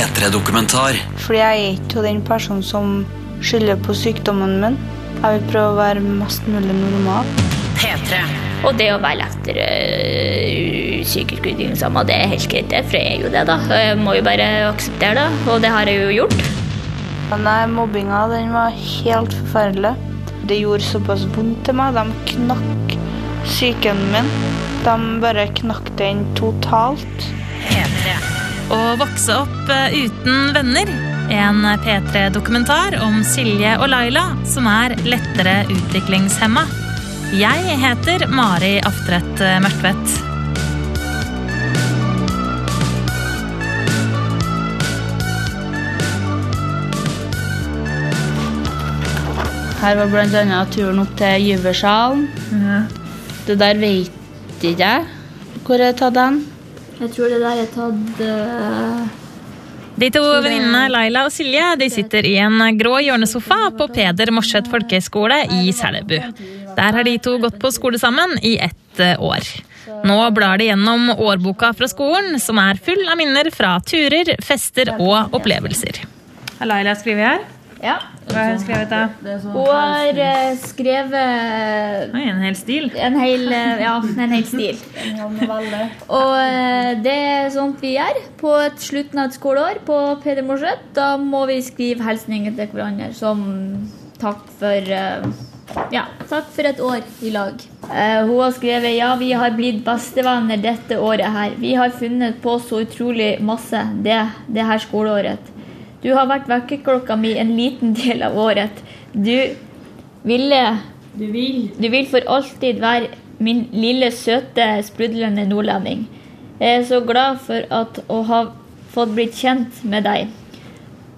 P3-dokumentar. Fordi jeg er ikke den personen som skylder på sykdommen min. Jeg vil prøve å være mest mulig normal. P3. Og det å være lettere øh, psykisk utviklingshemma, det er helt greit, det. For jeg er jo det, da. Jeg må jo bare akseptere det. Og det har jeg jo gjort. Men nei, mobbinga den var helt forferdelig. Det gjorde såpass vondt til meg. De knakk psyken min. De bare knakk den totalt. P3. Å vokse opp eh, uten venner. En P3-dokumentar om Silje og Laila, som er lettere utviklingshemma. Jeg heter Mari Aftredt Mørtvedt. Her var bl.a. turen opp til Gyversalen. Det der vet ikke jeg hvor jeg tok den. Jeg tror det der er tatt uh De to venninnene Laila og Silje de sitter i en grå hjørnesofa på Peder Morseth folkehøgskole i Selbu. Der har de to gått på skole sammen i ett eh, år. Nå blar de gjennom årboka fra skolen, som er full av minner fra turer, fester og opplevelser. Har Laila skrevet her? Ja. Hva har hun skrevet da? Hun har øh, skrevet Oi, en hel stil. en hel, øh, ja, en hel stil. Og øh, det er sånt vi gjør på et slutten av et skoleår på Peder Morseth. Da må vi skrive hilsninger til hverandre som takk for ja, takk for et år i lag. Eh, hun har skrevet ja, vi har blitt bestevenner dette året her. Vi har funnet på så utrolig masse det, det her skoleåret. Du har vært vekkerklokka mi en liten del av året. Du ville Du vil for alltid være min lille, søte, sprudlende nordlending. Jeg er så glad for at å ha fått blitt kjent med deg.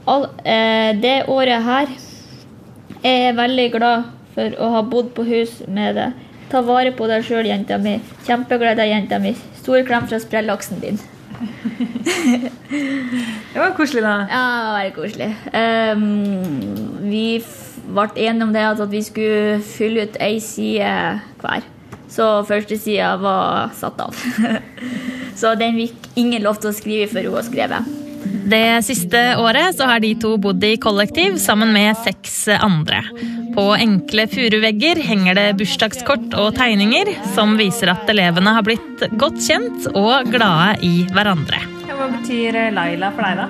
All, eh, det året her er jeg veldig glad for å ha bodd på hus med deg. Ta vare på deg sjøl, jenta mi. Kjempeglad i deg, jenta mi. Stor klem fra sprellaksen din. Det var koselig, da. Ja, det var veldig koselig. Um, vi ble enige om det at at vi skulle fylle ut ei side hver. Så første sida var satt av. så den fikk ingen lov til å skrive før hun har skrevet. Det siste året så har de to bodd i kollektiv sammen med seks andre. På enkle furuvegger henger det bursdagskort og tegninger som viser at elevene har blitt godt kjent og glade i hverandre. hva betyr Laila for deg, da?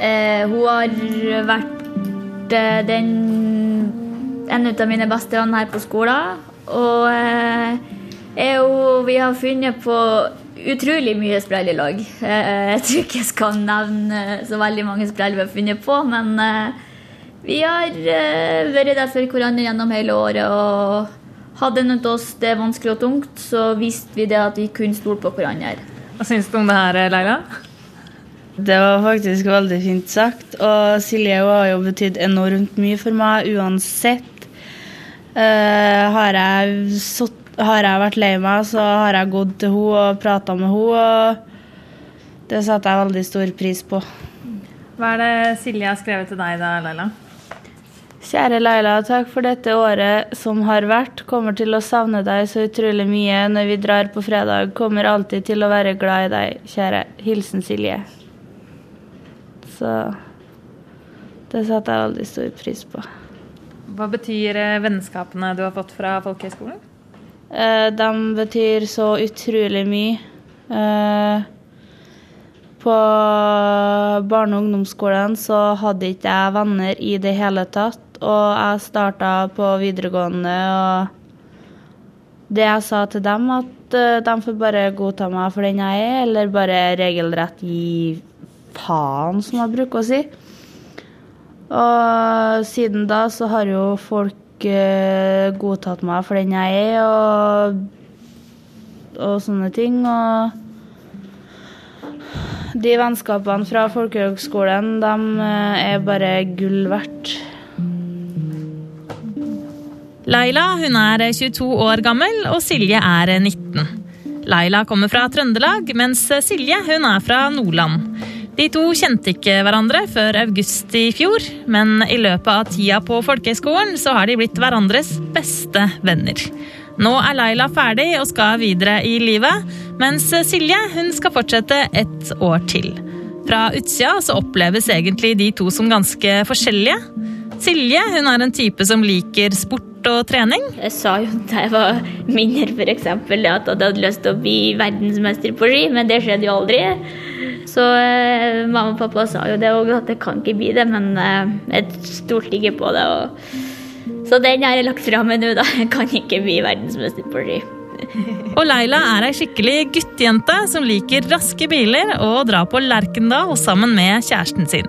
Eh, hun har vært eh, den en av mine beste venner her på skolen. Og eh, er jo, vi har funnet på utrolig mye sprell i lag. Eh, jeg tror ikke jeg skal nevne så veldig mange sprell vi har funnet på, men eh, vi har uh, vært der for hverandre gjennom hele året. Og hadde noe til oss det er vanskelig og tungt, så visste vi det at vi kunne stole på hverandre. Hva syns du om det her, Leila? Det var faktisk veldig fint sagt. Og Silje har jo betydd enormt mye for meg uansett. Uh, har, jeg sutt- har jeg vært lei meg, så har jeg gått til henne og prata med henne. Og det setter jeg veldig stor pris på. Hva er det Silje har skrevet til deg, da, Laila? Kjære Laila, takk for dette året som har vært. Kommer til å savne deg så utrolig mye når vi drar på fredag. Kommer alltid til å være glad i deg, kjære. Hilsen Silje. Så det satte jeg veldig stor pris på. Hva betyr eh, vennskapene du har fått fra folkehøyskolen? Eh, de betyr så utrolig mye. Eh, på barne- og ungdomsskolen så hadde ikke jeg venner i det hele tatt. Og jeg starta på videregående, og det jeg sa til dem, at eh, de får bare godta meg for den jeg er, eller bare regelrett gi faen, som jeg bruker å si. Og siden da så har jo folk eh, godtatt meg for den jeg er, og, og sånne ting. Og de vennskapene fra folkehøgskolen, de eh, er bare gull verdt. Laila hun er 22 år gammel, og Silje er 19. Laila kommer fra Trøndelag, mens Silje hun er fra Nordland. De to kjente ikke hverandre før august i fjor, men i løpet av tida på folkehøyskolen så har de blitt hverandres beste venner. Nå er Laila ferdig og skal videre i livet, mens Silje hun skal fortsette et år til. Fra utsida så oppleves egentlig de to som ganske forskjellige. Silje hun er en type som liker sport og trening. Jeg sa jo da jeg var mindre eksempel, at jeg hadde lyst til å bli verdensmester på ski, men det skjedde jo aldri. Så eh, mamma og pappa sa jo det òg, at jeg kan ikke bli det, men eh, jeg stolte ikke på det. Og... Så den har jeg lagt fra meg nå, da. Jeg kan ikke bli verdensmester på ski. Og Leila er ei skikkelig guttejente som liker raske biler og drar på Lerkendal sammen med kjæresten sin.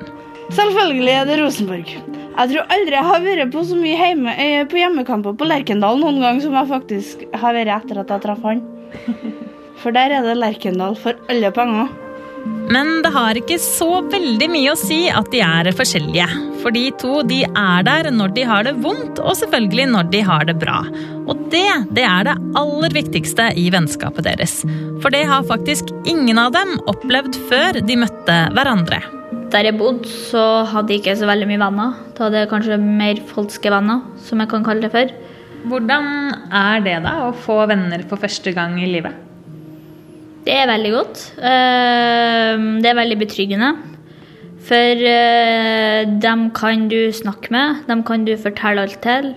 Selvfølgelig er det Rosenborg. Jeg tror aldri jeg har vært på så mye hjemme, eh, på hjemmekamper på Lerkendal noen gang som jeg faktisk har vært etter at jeg traff han. For der er det Lerkendal for alle penger. Men det har ikke så veldig mye å si at de er forskjellige. For de to de er der når de har det vondt, og selvfølgelig når de har det bra. Og det, det er det aller viktigste i vennskapet deres. For det har faktisk ingen av dem opplevd før de møtte hverandre. Der jeg bodde, så hadde jeg ikke så veldig mye venner. Da hadde jeg kanskje mer falske venner, som jeg kan kalle det for. Hvordan er det da, å få venner for første gang i livet? Det er veldig godt. Eh, det er veldig betryggende. For eh, dem kan du snakke med, dem kan du fortelle alt til.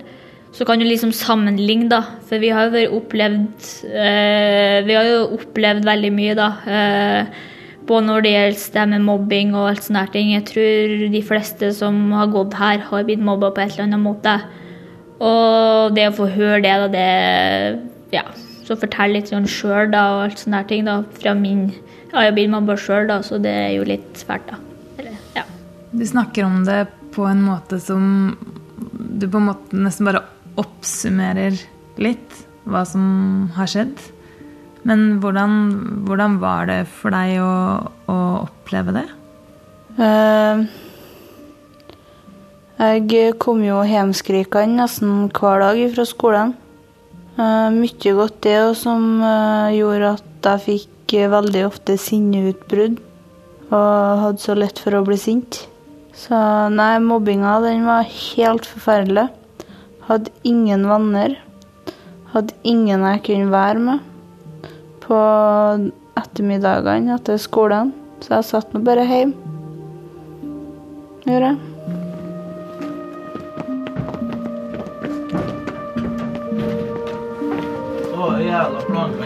Så kan du liksom sammenligne, da. For vi har jo opplevd eh, Vi har jo opplevd veldig mye, da. Både når det gjelder det med mobbing og alt sånne ting. Jeg tror de fleste som har gått her, har blitt mobba på et eller annet måte. Og det å få høre det, da, det Ja så fortelle litt sånn sjøl og alt sånne ting da, fra min Ja, jeg blir mobba sjøl, da, så det er jo litt svært, da. Eller, ja. Du snakker om det på en måte som Du på en måte nesten bare oppsummerer litt hva som har skjedd. Men hvordan, hvordan var det for deg å, å oppleve det? Uh, jeg kom jo hjemskrikende nesten hver dag fra skolen. Uh, mye godt det som uh, gjorde at jeg fikk veldig ofte sinneutbrudd. Og hadde så lett for å bli sint. Så nei, mobbinga den var helt forferdelig. Hadde ingen venner. Hadde ingen jeg kunne være med på ettermiddagene etter skolen. Så jeg satt nå bare hjemme. Gjorde jeg. jævla plankene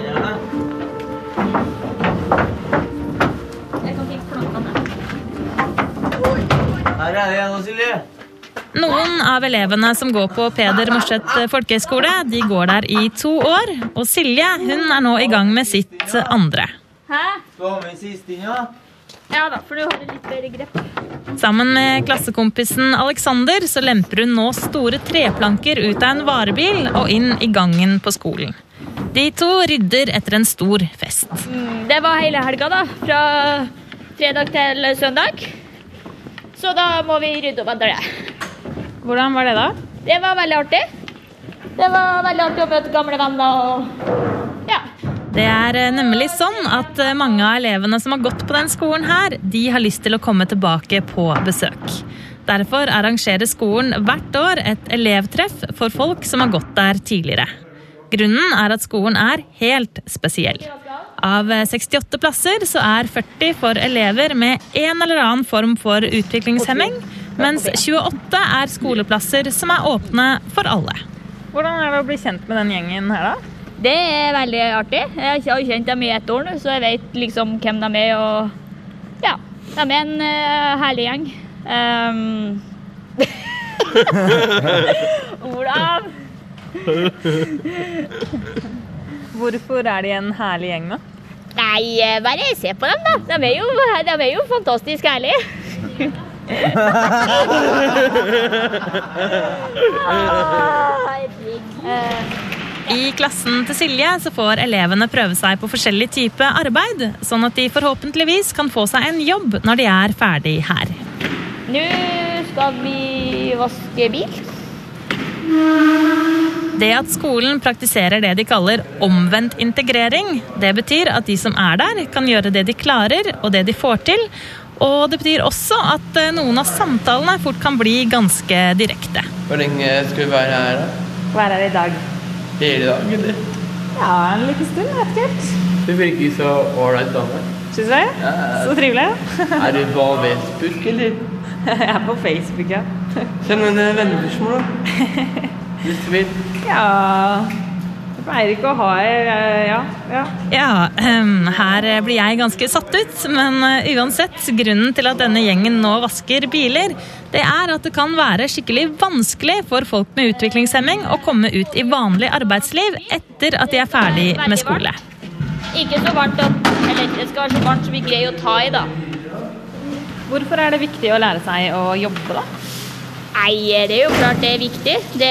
Jeg kan fikse. Her er det igjen, Silje. Noen av elevene som går på Peder Morseth folkehøgskole, de går der i to år. Og Silje hun er nå i gang med sitt andre. Hæ? Skal ha sist inn, ja? Ja da, for du har litt bedre grep. Sammen med klassekompisen Alexander så lemper hun nå store treplanker ut av en varebil og inn i gangen på skolen. De to rydder etter en stor fest. Mm, det var hele helga, da. Fra fredag til søndag. Så da må vi rydde opp etter det. Hvordan var det, da? Det var veldig artig. Det var veldig artig å møte gamle venner og ja. Det er eh, nemlig sånn at eh, mange av elevene som har gått på den skolen her, de har lyst til å komme tilbake på besøk. Derfor arrangerer skolen hvert år et elevtreff for folk som har gått der tidligere. Grunnen er at skolen er helt spesiell. Av 68 plasser så er 40 for elever med en eller annen form for utviklingshemming, mens 28 er skoleplasser som er åpne for alle. Hvordan er det å bli kjent med den gjengen her, da? Det er veldig artig. Jeg har kjent dem i ett år nå, så jeg vet liksom hvem de er. Og ja, de er en uh, herlig gjeng. Um... Olav! Hvorfor er de en herlig gjeng, da? Nei, eh, bare se på dem, da. De er jo, de er jo fantastisk ærlige. I klassen til Silje så får elevene prøve seg på forskjellig type arbeid, sånn at de forhåpentligvis kan få seg en jobb når de er ferdig her. Nå skal vi vaske bil. Det at skolen praktiserer det de kaller omvendt integrering, det betyr at de som er der, kan gjøre det de klarer og det de får til. Og det betyr også at eh, noen av samtalene fort kan bli ganske direkte. Hvor lenge skal vi være her, da? Være her i dag. Hele dagen, eller? Ja, en liten stund. Vet ikke helt. Du virker så ålreit dame. Syns du det? Ja, Så trivelig. Er du på Facebook, eller? Jeg er på Facebook, ja. Send en vennespørsmål, da. Hvis du vil. Ja pleier ikke å ha eh, Ja. ja. Ja, um, her blir jeg ganske satt ut, men eh, uansett, grunnen til at denne gjengen nå vasker biler, det er at det kan være skikkelig vanskelig for folk med utviklingshemming å komme ut i vanlig arbeidsliv etter at de er ferdig med skole. Ikke så varmt at Eller det skal være så varmt som vi greier å ta i, da. Hvorfor er det viktig å lære seg å jobbe, da? Nei, det er jo klart det er viktig. Det,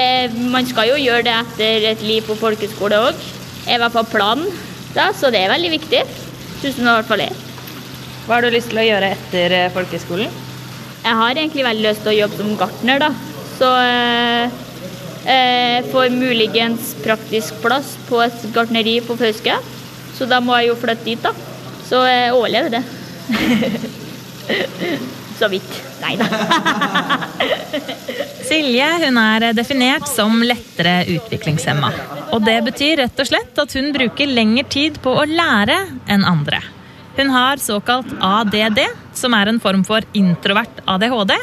man skal jo gjøre det etter et liv på folkeskole òg. Er i hvert fall planen. Da, så det er veldig viktig. Tusen i hvert fall det. Hva har du lyst til å gjøre etter eh, folkeskolen? Jeg har egentlig veldig lyst til å jobbe som gartner, da. Så eh, eh, får muligens praktisk plass på et gartneri på Fauske. Så da må jeg jo flytte dit, da. Så jeg overlever det. Så vidt. Nei da. Silje hun er definert som lettere utviklingshemma. Og det betyr rett og slett at hun bruker lengre tid på å lære enn andre. Hun har såkalt ADD, som er en form for introvert ADHD.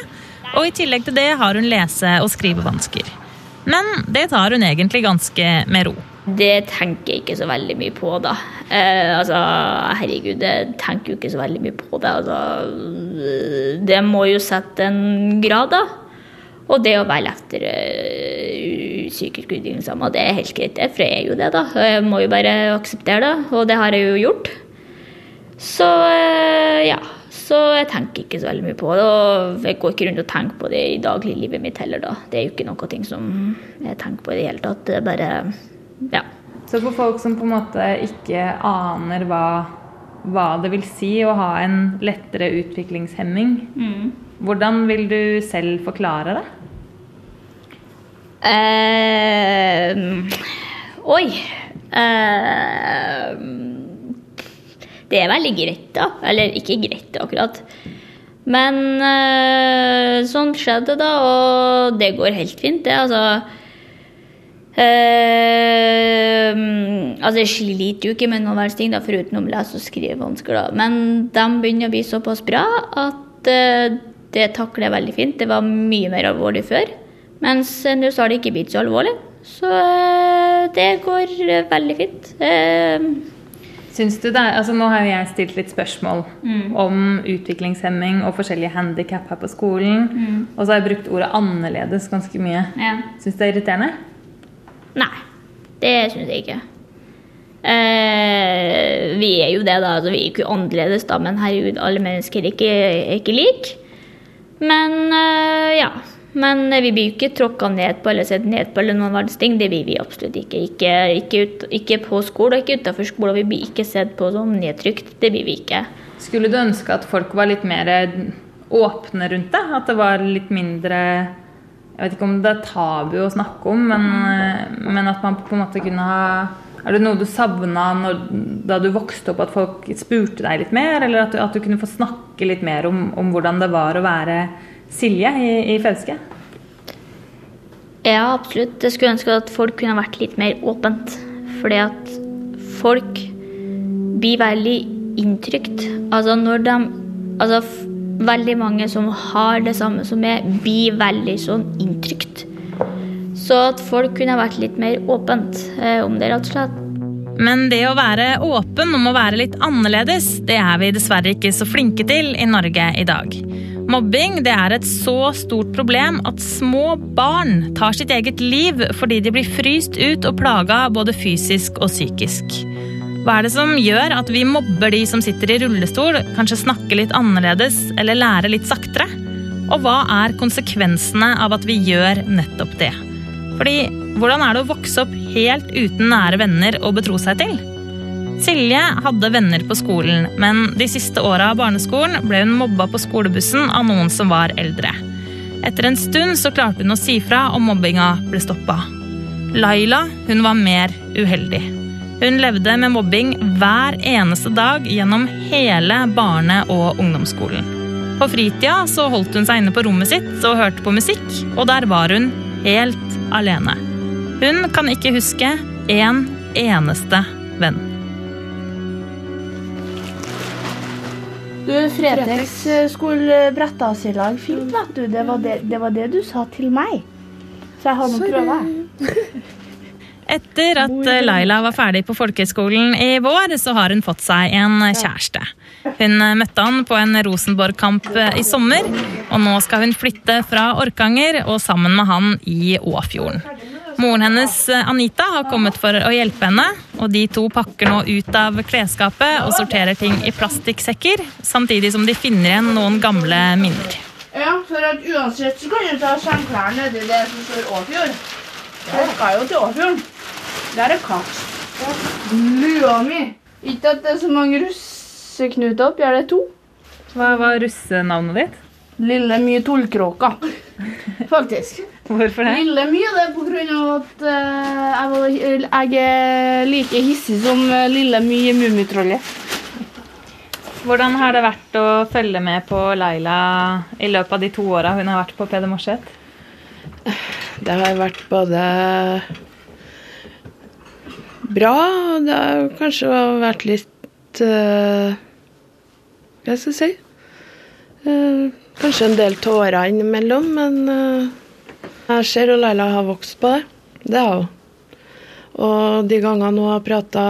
Og i tillegg til det har hun lese- og skrivevansker. Men det tar hun egentlig ganske med ro. Det tenker jeg ikke så veldig mye på, da. Eh, altså, herregud, jeg tenker jo ikke så veldig mye på det. Altså, det må jo sette en grad, da. Og det å være lettere uh, psykisk utviklingshemma, det er helt greit, det. For jeg er jo det, da. Jeg må jo bare akseptere det, og det har jeg jo gjort. Så eh, ja. Så jeg tenker ikke så veldig mye på det. Og jeg går ikke rundt og tenker på det i dagliglivet mitt heller, da. Det er jo ikke noe ting som jeg tenker på i det hele tatt. Det er bare ja. Så for folk som på en måte ikke aner hva, hva det vil si å ha en lettere utviklingshemming, hvordan vil du selv forklare det? Eh, oi. Eh, det er veldig greit, da. Eller ikke greit, akkurat. Men eh, sånn skjedde, da, og det går helt fint, det. Altså eh, Altså, jeg sliter jo ikke med noen verdens ting, da, foruten om lese- og skrivevansker, da. Men de begynner å bli såpass bra at eh, det takler jeg veldig fint. Det var mye mer alvorlig før. Mens eh, nå så har det ikke blitt så alvorlig. Så eh, det går eh, veldig fint. Eh, Syns du det altså Nå har jo jeg stilt litt spørsmål om utviklingshemming og forskjellige handikap her på skolen. Og så har jeg brukt ordet 'annerledes' ganske mye. ja. Syns du det er irriterende? Nei, det syns jeg ikke. Eh, vi er jo det, da. Altså, vi er ikke annerledes, da, men herregud, alle mennesker er ikke, ikke like. Men eh, ja. Men vi blir jo ikke tråkka ned på eller sett ned på eller noen verdens ting. Det blir vi absolutt ikke. Ikke, ikke, ut, ikke på skole og ikke utafor skole. Vi blir ikke sett på som nedtrykt. Det blir vi ikke. Skulle du ønske at folk var litt mer åpne rundt det? At det var litt mindre Jeg vet ikke om det er tabu å snakke om, men, men at man på en måte kunne ha Er det noe du savna da du vokste opp, at folk spurte deg litt mer? Eller at du, at du kunne få snakke litt mer om, om hvordan det var å være Silje i, i Fauske? Ja, absolutt. Jeg skulle ønske at folk kunne vært litt mer åpent. Fordi at folk blir veldig inntrykt. Altså når de Altså veldig mange som har det samme som meg, blir veldig sånn inntrykt. Så at folk kunne vært litt mer åpent eh, om det, rett og slett. Men det å være åpen om å være litt annerledes, det er vi dessverre ikke så flinke til i Norge i dag. Mobbing det er et så stort problem at små barn tar sitt eget liv fordi de blir fryst ut og plaga både fysisk og psykisk. Hva er det som gjør at vi mobber de som sitter i rullestol, kanskje snakker litt annerledes eller lærer litt saktere? Og hva er konsekvensene av at vi gjør nettopp det? Fordi hvordan er det å vokse opp helt uten nære venner å betro seg til? Silje hadde venner på skolen, men de siste åra av barneskolen ble hun mobba på skolebussen av noen som var eldre. Etter en stund så klarte hun å si fra, og mobbinga ble stoppa. Laila hun var mer uheldig. Hun levde med mobbing hver eneste dag gjennom hele barne- og ungdomsskolen. På fritida så holdt hun seg inne på rommet sitt og hørte på musikk, og der var hun helt alene. Hun kan ikke huske en eneste venn. Du, Fretex eh, skulle brette oss i lag fint, vet du. Det var det, det var det du sa til meg. Så jeg har noen prøvd. Etter at eh, Laila var ferdig på folkehøyskolen i vår, så har hun fått seg en kjæreste. Hun eh, møtte han på en Rosenborg-kamp eh, i sommer, og nå skal hun flytte fra Orkanger og sammen med han i Åfjorden. Moren hennes, Anita, har kommet for å hjelpe henne, og de to pakker nå ut av klesskapet og sorterer ting i plastikksekker, samtidig som de finner igjen noen gamle minner. Ja, for at uansett så kan du ta skjemklær nedi det som står Åfjord. Jeg skal jo til Åfjorden. Der er kart. Lua mi. Ikke at det er så mange russeknuter oppi Er det to. Hva var russenavnet ditt? Lille mye tullkråka. Faktisk. Hvorfor det? Lille mye det er på grunn av at eh, jeg, var, jeg er like hissig som eh, lille mye Mummitrollet. Hvordan har det vært å følge med på Laila i løpet av de to åra hun har vært på Peder Morseth? Det har vært både bra, det har kanskje vært litt uh, Hva skal jeg si Uh, Kanskje en del tårer innimellom, men uh, jeg ser at Laila har vokst på det. Det har hun. Og de gangene hun har prata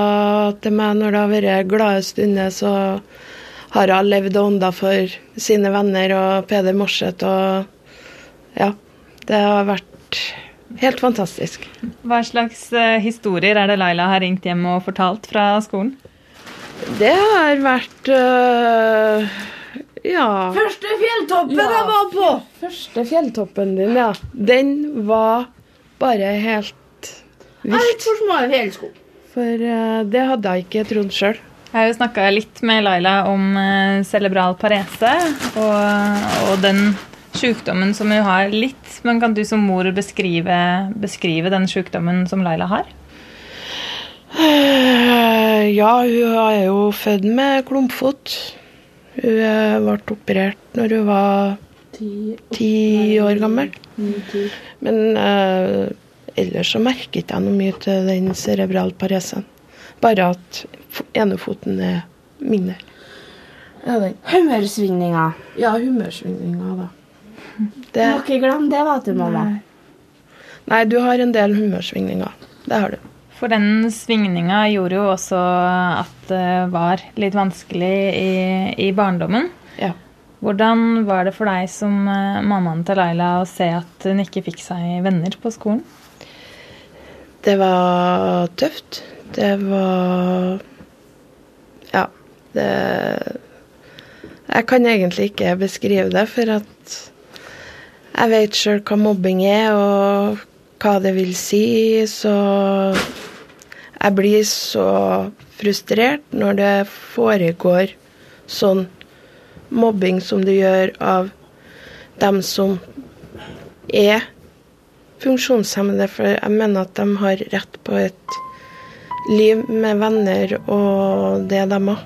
til meg når det har vært glade stunder, så har hun levd og ånda for sine venner og Peder Morseth og Ja. Det har vært helt fantastisk. Hva slags eh, historier er det Laila har ringt hjem og fortalt fra skolen? Det har vært øh, Ja. Første fjelltoppen jeg var på! Første fjelltoppen din, ja. Den var bare helt vilt. Altfor for små fjellsko. For øh, det hadde jeg ikke trodd sjøl. Jeg har jo snakka litt med Laila om eh, cerebral parese og, og den sjukdommen som hun har litt. Men kan du som mor beskrive, beskrive den sykdommen som Laila har? Øh, Ja, hun er jo født med klumpfot. Hun øh, ble operert når hun var ti år gammel. Men øh, ellers så merket jeg noe mye til den cerebral paresen. Bare at enefoten er mindre. Ja. Humørsvingninger. Ja, humørsvingninger, da. Du Det, må ikke glemme det, vet du, mamma. nei, du har en del humørsvingninger. Det har du. For den svingninga gjorde jo også at det var litt vanskelig i, i barndommen. Ja. Hvordan var det for deg som eh, mammaen til Laila å se at hun ikke fikk seg venner på skolen? Det var tøft. Det var Ja, det Jeg kan egentlig ikke beskrive det, for at jeg vet sjøl hva mobbing er, og hva det vil si, så jeg blir så frustrert når det foregår sånn mobbing som det gjør av dem som er funksjonshemmede, for jeg mener at de har rett på et liv med venner og det de har.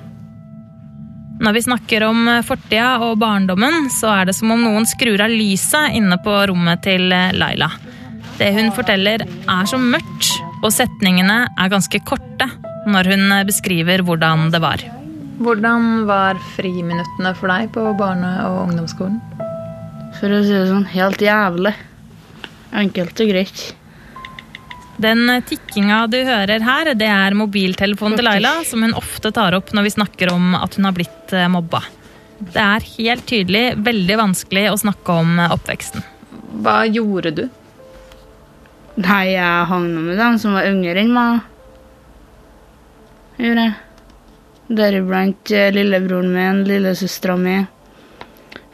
Når vi snakker om fortida og barndommen, så er det som om noen skrur av lyset inne på rommet til Laila. Det hun forteller er så mørkt, og setningene er ganske korte når hun beskriver hvordan det var. Hvordan var friminuttene for deg på barne- og ungdomsskolen? For å si det sånn, helt jævlig. Enkelt og greit. Den tikkinga du hører her, det er mobiltelefonen til Laila, som hun ofte tar opp når vi snakker om at hun har blitt eh, mobba. Det er helt tydelig veldig vanskelig å snakke om eh, oppveksten. Hva gjorde du? Nei, jeg hang nå med dem som var yngre enn meg. Gjorde jeg. Deriblant eh, lillebroren min, lillesøstera mi.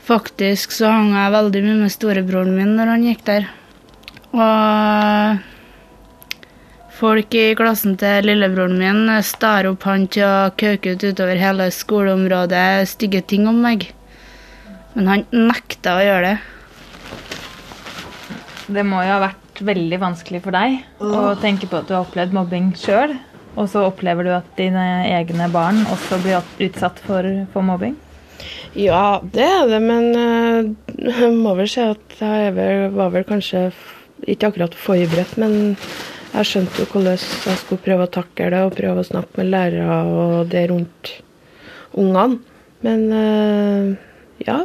Faktisk så hang jeg veldig mye med storebroren min når han gikk der. Og folk i klassen til lillebroren min starer opp han til å kauke ut utover hele skoleområdet stygge ting om meg. Men han nekta å gjøre det. Det må jo ha vært veldig vanskelig for deg å tenke på at du har opplevd mobbing sjøl, og så opplever du at dine egne barn også blir utsatt for, for mobbing. Ja, det er det, men eh, jeg må vel si at jeg var vel kanskje ikke akkurat forberedt, men jeg skjønte jo hvordan jeg skulle prøve å takle det og prøve å snakke med lærere og det rundt ungene. Men eh, ja,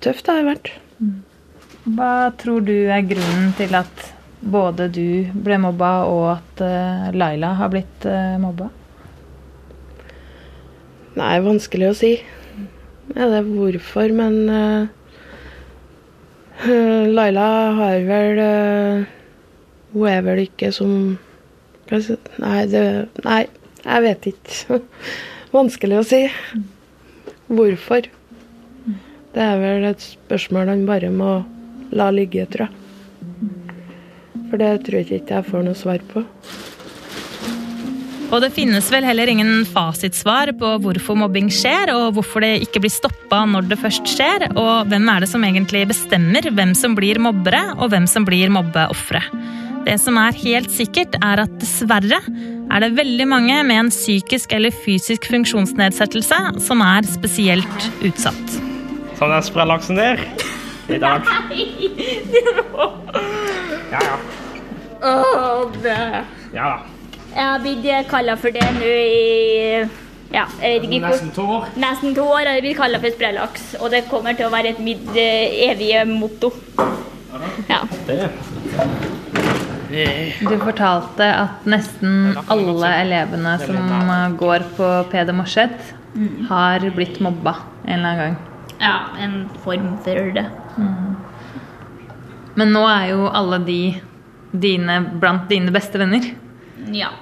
tøft har det vært. Hva tror du er grunnen til at både du ble mobba, og at eh, Laila har blitt uh, mobba? Nei, vanskelig å si. Ja, det er hvorfor, men eh, eh, Laila har vel eh, Hun er vel ikke som? Nei, det, nei, jeg vet ikke. vanskelig å si. Hvorfor? Det er vel et spørsmål han bare må la ligge, tror jeg. For det tror jeg ikke jeg får noe svar på. Og det finnes vel heller ingen fasitsvar på hvorfor mobbing skjer, og hvorfor det ikke blir stoppa når det først skjer, og hvem er det som egentlig bestemmer hvem som blir mobbere, og hvem som blir mobbeofre. Det som er helt sikkert, er at dessverre er det veldig mange med en psykisk eller fysisk funksjonsnedsettelse som er spesielt utsatt. Sånn er sprellaksen der i dag. Ja, ja. Åh, det. Ja da. Jeg har blitt kalla for det nå i ja, jeg vet ikke hvor, Nesten to år. nesten to år har jeg blitt kalla for sprellaks. Og det kommer til å være et mitt eh, evige motto. Ja. Du fortalte at nesten alle elevene som eh, går på Peder Morset, har blitt mobba en eller annen gang. ja, en form for det. Men nå er jo alle de dine, blant dine beste venner. Ja.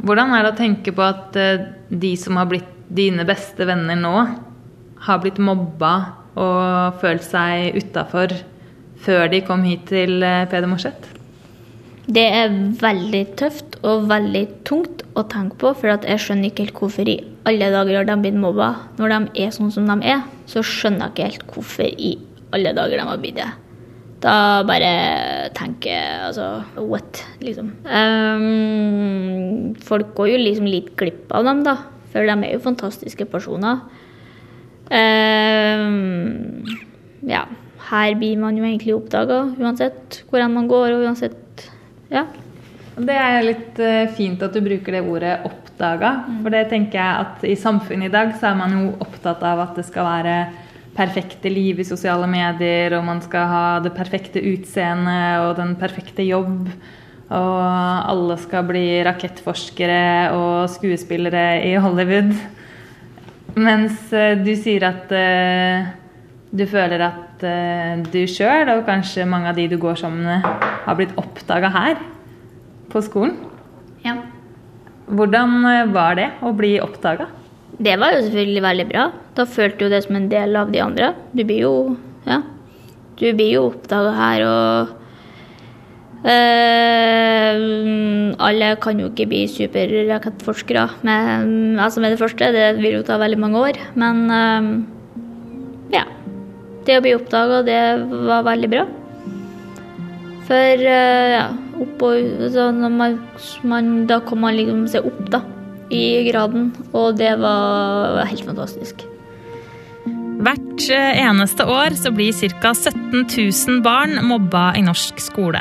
Hvordan er det å tenke på at eh, de som har blitt dine beste venner nå, har blitt mobba og følt seg utafor før de kom hit til eh, Peder Morset? Det er veldig tøft og veldig tungt å tenke på, for jeg skjønner ikke helt hvorfor i alle dager har de blitt mobba. Når de er sånn som de er, så skjønner jeg ikke helt hvorfor i alle dager de har blitt det. Da bare tenker jeg altså What? Liksom. Um, folk går jo liksom litt glipp av dem, da. For de er jo fantastiske personer. Um, ja. Her blir man jo egentlig oppdaga uansett hvor enn man går, og uansett Ja. Det er litt eh, fint at du bruker det ordet 'oppdaga'. For det tenker jeg at i samfunnet i dag så er man jo opptatt av at det skal være perfekte liv i sosiale medier, og man skal ha det perfekte utseendet og den perfekte jobb. Og alle skal bli rakettforskere og skuespillere i Hollywood. Mens eh, du sier at uh, du føler at uh, du sjøl, og kanskje mange av de du går sammen med, har blitt oppdaga her på skolen. ja. Hvordan eh, var det å bli oppdaga? Det var jo selvfølgelig veldig bra. Da følte du det som en del av de andre. Du blir jo Ja. Du blir jo oppdaga her, og øh, Alle kan jo ikke bli superrakettforskere med, altså med det første. Det vil jo ta veldig mange år. Men øh, ja. Det å bli oppdaga, det var veldig bra. For eh, ja, oppå, så når man, man, Da kom man liksom seg opp, da i graden, og det var helt fantastisk. Hvert eh, eneste år så blir ca. 17 000 barn mobba i norsk skole.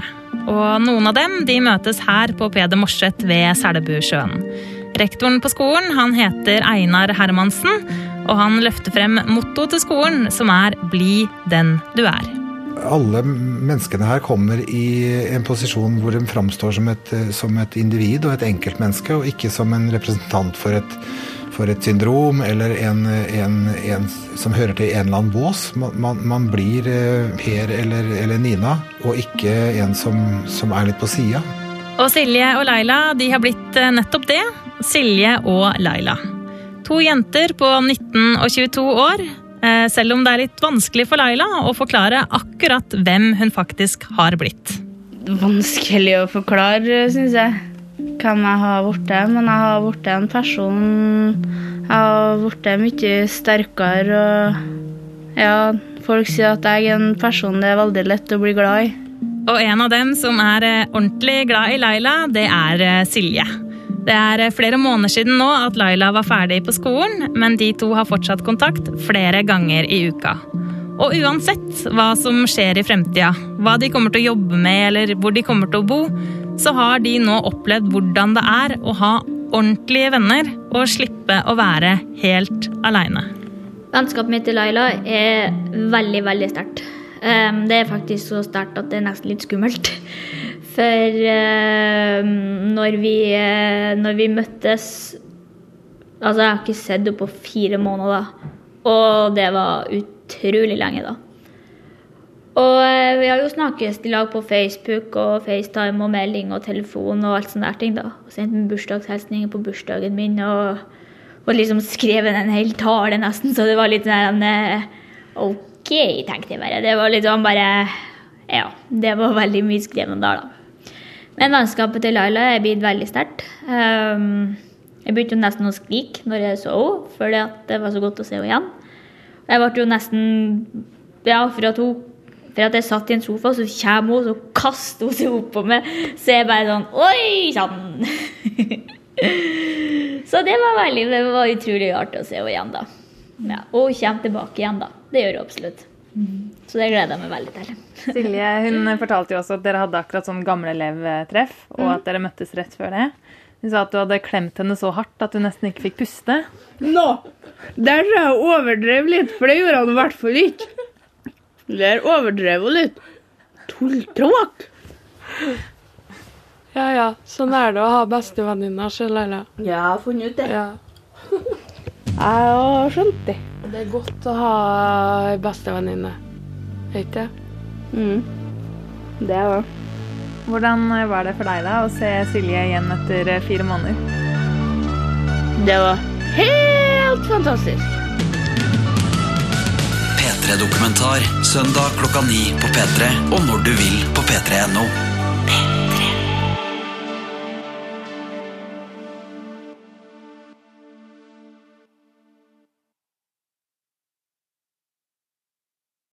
Og noen av dem de møtes her på Peder Morset ved Selbusjøen. Rektoren på skolen han heter Einar Hermansen, og han løfter frem mottoet til skolen, som er 'Bli den du er'. Alle menneskene her kommer i en posisjon hvor de framstår som et, som et individ og et enkeltmenneske, og ikke som en representant for et, for et syndrom eller en, en, en som hører til en eller annen bås. Man, man, blir eh, Per eller, eller Nina, og ikke en som, som er litt på sida. Og Silje og Laila de har blitt eh, nettopp det. Silje og Laila. To jenter på 19 og 22 år. Eh, Selv om det er litt vanskelig for Laila å forklare akkurat hvem hun faktisk har blitt. vanskelig å forklare, syns jeg. Hvem jeg har blitt. Men jeg har blitt en person Jeg har blitt mye sterkere og Ja, folk sier at jeg er en person det er veldig lett å bli glad i. Og en av dem som er eh, ordentlig glad i Laila, det er eh, Silje. Det er eh, flere måneder siden nå at Laila var ferdig på skolen, men de to har fortsatt kontakt flere ganger i uka. Og uansett hva som skjer i fremtida, hva de kommer til å jobbe med eller hvor de kommer til å bo, så har de nå opplevd hvordan det er å ha ordentlige venner og slippe å være helt aleine. Vennskapet mitt til Laila er veldig, veldig sterkt. Um, det er faktisk så sterkt at det er nesten litt skummelt. For uh, når, vi, uh, når vi møttes Altså, jeg har ikke sett henne på fire måneder, og det var utrolig lenge, da. Og uh, vi har jo snakkes i lag på Facebook og FaceTime og melding og telefon og alt sånne der ting, da. Og sendt bursdagshilsninger på bursdagen min og, og liksom skrevet en hel tale, nesten, så det var litt sånn uh, OK, tenkte jeg bare. Det var litt sånn bare Ja, det var veldig mye skrevet der, da. Men vennskapet til Laila er blitt veldig sterkt. Um, jeg begynte jo nesten å skrike når jeg så henne, fordi det var så godt å se henne igjen. Jeg ble jo nesten Ja, for at, hun, for at jeg satt i en sofa, så kommer hun, så kaster hun seg opp på meg. Så jeg bare sånn Oi sann! så det var veldig Det var utrolig artig å se henne igjen, da. Ja, og hun kommer tilbake igjen, da. Det gjør hun absolutt. Så det gleder jeg meg veldig til. Silje hun fortalte jo også at dere hadde akkurat sånn gamleelevtreff, og at dere møttes rett før det. Hun sa at du hadde klemt henne så hardt at du nesten ikke fikk puste. Nå! Der tror jeg hun overdrev litt, for det gjorde han i hvert fall ikke. Der overdrev hun litt. Tulltråk! Ja ja, sånn er det å ha bestevenninner, sjøl, Laila. Ja, jeg har funnet ut det. Ja. Jeg har skjønt det. Det er godt å ha ei bestevenninne. Ikke det? Mm. Det er det. Hvordan var det for deg da å se Silje igjen etter eh, fire måneder? Det var helt fantastisk. P3 Dokumentar søndag klokka ni på P3 og når du vil på p3.no.